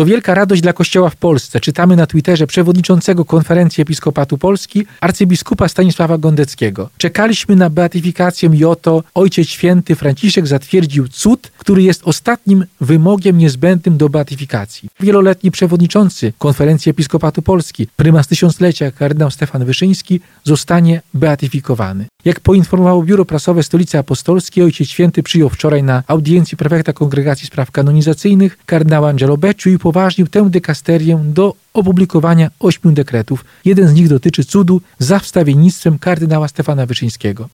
To wielka radość dla Kościoła w Polsce. Czytamy na Twitterze przewodniczącego Konferencji Episkopatu Polski, arcybiskupa Stanisława Gondeckiego. Czekaliśmy na beatyfikację i oto Ojciec Święty Franciszek zatwierdził cud, który jest ostatnim wymogiem niezbędnym do beatyfikacji. Wieloletni przewodniczący Konferencji Episkopatu Polski, prymas tysiąclecia kardynał Stefan Wyszyński zostanie beatyfikowany. Jak poinformowało Biuro Prasowe Stolicy Apostolskiej, Ojciec Święty przyjął wczoraj na audiencji prefekta Kongregacji Spraw Kanonizacyjnych kardynała Angelo Becciu i poważnił tę dykasterię do opublikowania ośmiu dekretów. Jeden z nich dotyczy cudu za wstawiennictwem kardynała Stefana Wyszyńskiego.